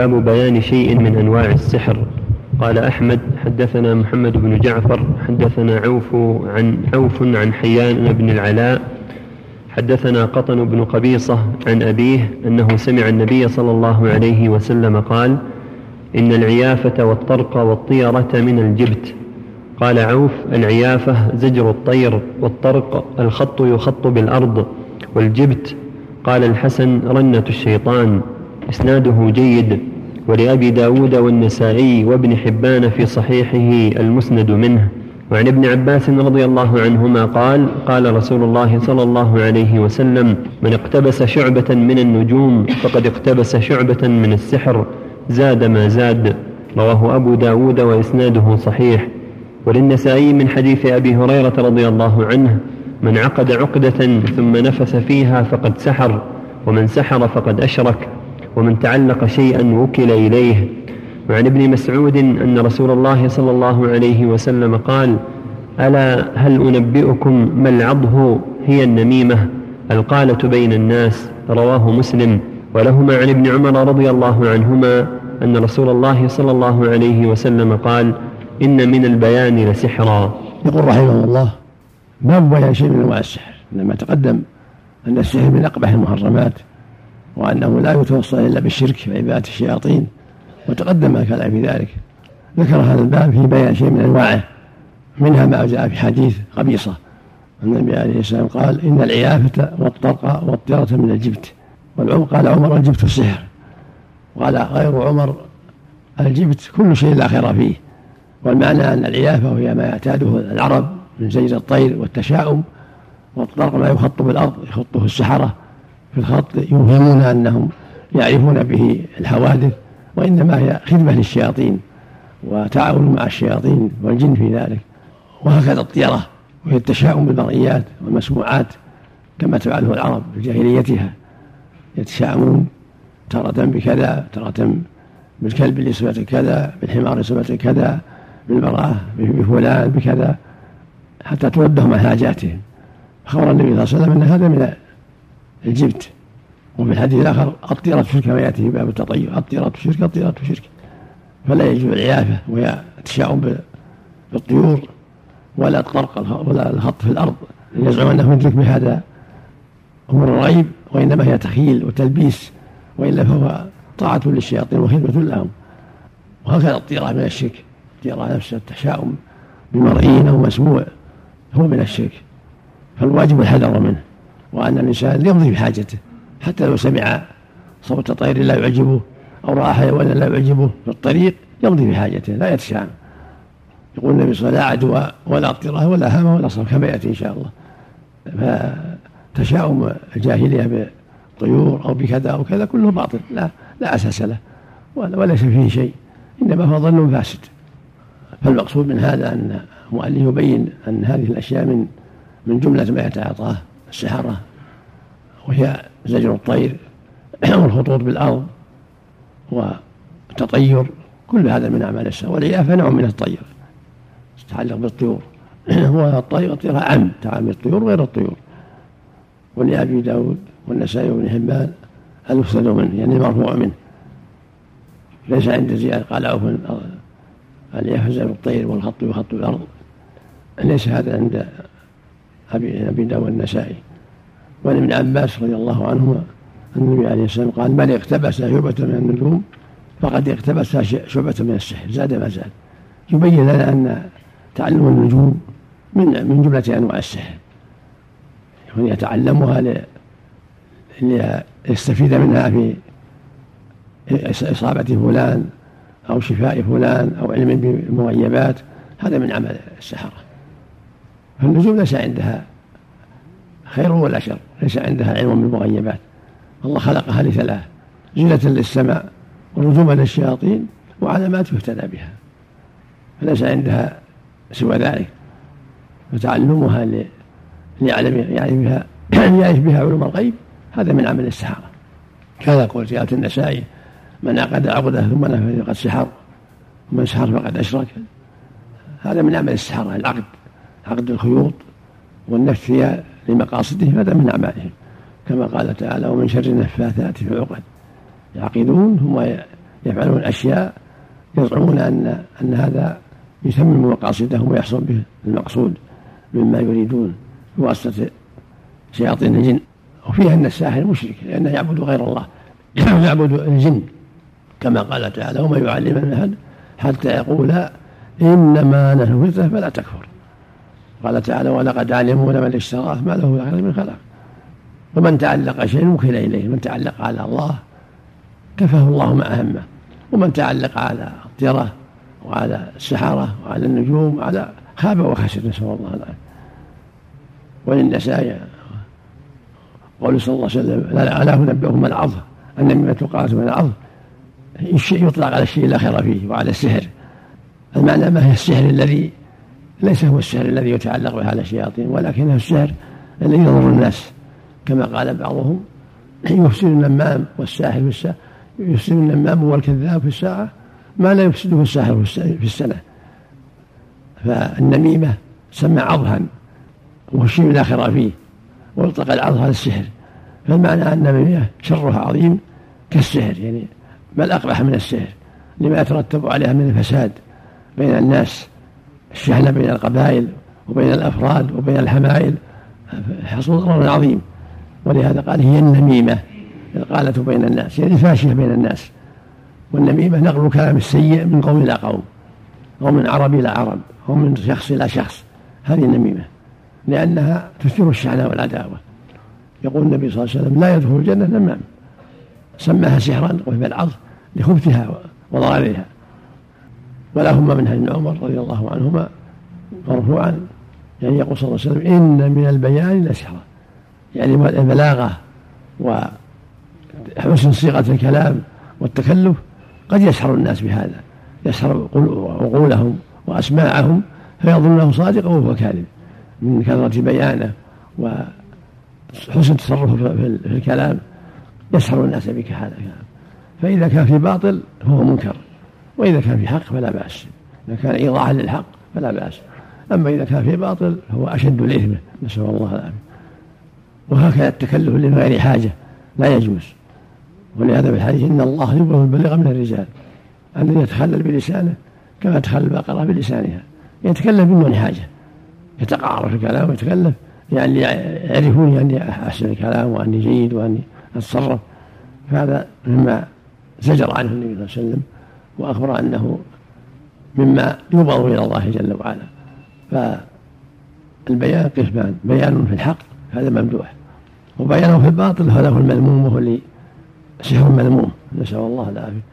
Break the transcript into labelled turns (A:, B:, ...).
A: باب بيان شيء من أنواع السحر. قال أحمد حدثنا محمد بن جعفر حدثنا عوف عن عوف عن حيان بن العلاء حدثنا قطن بن قبيصة عن أبيه أنه سمع النبي صلى الله عليه وسلم قال إن العيافة والطرق والطيرة من الجبت قال عوف العيافة زجر الطير والطرق الخط يخط بالأرض والجبت قال الحسن رنة الشيطان إسناده جيد ولأبي داود والنسائي وابن حبان في صحيحه المسند منه. وعن ابن عباس رضي الله عنهما قال قال رسول الله صلى الله عليه وسلم من اقتبس شعبة من النجوم فقد اقتبس شعبة من السحر زاد ما زاد رواه أبو داود وإسناده صحيح. وللنسائي من حديث أبي هريرة رضي الله عنه من عقد عقدة ثم نفث فيها فقد سحر ومن سحر فقد أشرك ومن تعلق شيئا وكل إليه. وعن ابن مسعود أن رسول الله صلى الله عليه وسلم قال ألا هل أنبئكم ما العضه هي النميمة القالة بين الناس؟ رواه مسلم. ولهما عن ابن عمر رضي الله عنهما أن رسول الله صلى الله عليه وسلم قال إن من البيان لسحرا.
B: يقول رحمه الله باب بيان شيء من أنواع السحر؟ لما تقدم أن السحر من أقبح المحرمات. وأنه لا يتوصل إلا بالشرك وعبادة الشياطين وتقدم الكلام في ذلك. ذكر هذا الباب في بيان شيء من أنواعه منها ما جاء في حديث قبيصة أن النبي عليه السلام قال إن العيافة والطرق والطيرة من الجبت. والعمر قال عمر الجبت السحر. وقال غير عمر الجبت كل شيء لا خير فيه. والمعنى أن العيافة وهي ما يعتاده العرب من زيد الطير والتشاؤم والطرق ما يخط بالأرض يخطه السحرة. في الخط يوهمون أنهم يعرفون به الحوادث وإنما هي خدمة للشياطين وتعاون مع الشياطين والجن في ذلك. وهكذا الطيرة وهي التشاؤم بالمرئيات والمسموعات كما تفعله العرب في جاهليتها. يتشاءمون تارة بكذا تارة بالكلب لصفة كذا بالحمار لصفة كذا بالمرأة بفلان بكذا حتى تودهم عن حاجاتهم. أخبر النبي صلى الله عليه وسلم أن هذا من الجبت وفي الحديث الآخر الطيرة شرك كما يأتي في باب التطير. الطيرة شرك الطيرة شرك فلا يجوز العيافة وهي التشاؤم بالطيور ولا الطرق ولا الخط في الأرض. يزعم أنه يدرك بهذا أمور الغيب وإنما هي تخيل وتلبيس وإلا فهو طاعة للشياطين وخدمة لهم. وهكذا الطيرة من الشرك. الطيرة نفسها التشاؤم بمرئي أو مسموع هو من الشرك. فالواجب الحذر منه. وأن الإنسان يمضي بحاجته. حتى لو سمع صوت طير لا يعجبه أو رأى حيوانا لا يعجبه في الطريق يمضي بحاجته لا يتشائم يقول النبي صلى الله عليه وسلم لا عدوى ولا اضطراه ولا هامة ولا صرف كما يأتي إن شاء الله. فتشاؤم الجاهلية بالطيور أو بكذا أو كذا كله باطل لا لا أساس له وليس فيه شيء إنما هو ظن فاسد. فالمقصود من هذا أن المؤلف يبين أن هذه الأشياء من من جملة ما يتعاطاه. السحرة وهي زجر الطير والخطوط بالأرض والتطير كل هذا من أعمال السحر والعيافة نوع من الطير تتعلق بالطيور. والطير الطير عم تعامل بالطيور غير الطيور. ولأبي داود والنسائي وابن حبان المفسد منه؟ يعني المرفوع منه. ليس عند زيادة قال العيافة زجر الطير والخط يخط الأرض. ليس هذا عند أبي أبي داود النسائي. وعن ابن عباس رضي الله عنهما أن النبي عليه السلام قال من اقتبس شعبة من النجوم فقد اقتبس شعبة من السحر. زاد ما زاد. يبين لنا أن تعلم النجوم من من جملة أنواع السحر. يكون يتعلمها ليستفيد منها في إصابة فلان أو شفاء فلان أو علم بالمغيبات. هذا من عمل السحرة. فالنجوم ليس عندها خير ولا شر ليس عندها علم بالمغيبات. الله خلقها لثلاث زينة للسماء ورجوما للشياطين وعلامات يهتدى بها. فليس عندها سوى ذلك. فتعلمها ليعلم يعني بها يعرف بها علوم الغيب هذا من عمل السحرة. كذا قول آية النسائي من عقد عقده ثم نفذ فقد سحر ومن سحر فقد أشرك هذا من عمل السحرة العقد. عقد الخيوط والنفث فيها لمقاصدهم هذا من أعمالهم. كما قال تعالى ومن شر النفاثات في العقد. يعقدون ثم يفعلون أشياء يزعمون أن أن هذا يتمم مقاصدهم ويحصل به المقصود مما يريدون بواسطة شياطين الجن. وفيها أن الساحر مشرك لأنه يعبد غير الله يعبد الجن. كما قال تعالى وما يعلم أحد حتى يقولا إنما نحن فتنة فلا تكفر. قال تعالى ولقد علموا لمن اشتراه ما له الآخرة من خلاق. ومن تعلق شيء وكل إليه. من تعلق على الله كفاه الله ما أهمه ومن تعلق على الطيرة وعلى السحرة وعلى النجوم وعلى خاب وخسر نسأل الله العافية. وللنساء قول صلى الله عليه وسلم لا أنبئهم العظ مما تقاتل من العظ الشيء يطلق على الشيء لا خير فيه وعلى السحر. المعنى ما هي السحر الذي ليس هو السحر الذي يتعلق بهذا الشياطين ولكنه السحر الذي يضر الناس. كما قال بعضهم يفسد النمام والساحر في الساعة يفسد النمام والكذاب في الساعة ما لا يفسده الساحر في السنة. فالنميمة سمى عضها وهو الشيء لا خير فيه ويطلق العض على السحر فالمعنى أن النميمة شرها عظيم كالسحر يعني بل أقبح من السحر لما يترتب عليها من الفساد بين الناس. الشحنة بين القبائل وبين الأفراد وبين الحمائل حصول ضرر عظيم. ولهذا قال هي النميمة القالة بين الناس يعني الفاشية بين الناس. والنميمة نقل الكلام السيء من قوم إلى قوم أو من عرب إلى عرب أو من شخص إلى شخص. هذه النميمة لأنها تثير الشحنة والعداوة. يقول النبي صلى الله عليه وسلم لا يدخل الجنة نمام. سماها سحرا وهي العظ لخبثها وضررها ولهما من ابن عمر رضي الله عنهما مرفوعا يعني يقول صلى الله عليه وسلم إن من البيان لسحرا يعني البلاغة وحسن صيغة الكلام والتكلف قد يسحر الناس بهذا. يسحر عقولهم وأسماعهم فيظنه صادقا وهو كاذب. من كثرة بيانه وحسن تصرفه في الكلام يسحر الناس بك هذا الكلام. فإذا كان في باطل فهو منكر. وإذا كان في حق فلا بأس. إذا كان إيضاحا للحق فلا بأس. أما إذا كان في باطل فهو أشد الإثم نسأل الله العافية. وهكذا التكلف لغير حاجة لا يجوز. ولهذا في الحديث إن الله يبغض البليغ من الرجال الذي يتخلل بلسانه كما تخلل البقرة بلسانها. يتكلم بدون حاجة. يتقعر في الكلام ويتكلم يعني يعرفوني أني أحسن الكلام وأني جيد وأني أتصرف. فهذا مما زجر عنه النبي صلى الله عليه وسلم. وأخبر أنه مما يبغض إلى الله جل وعلا. فالبيان قسمان بيان في الحق هذا ممدوح. وبيانه في الباطل هو المذموم وهو سحر مذموم نسأل الله العافية.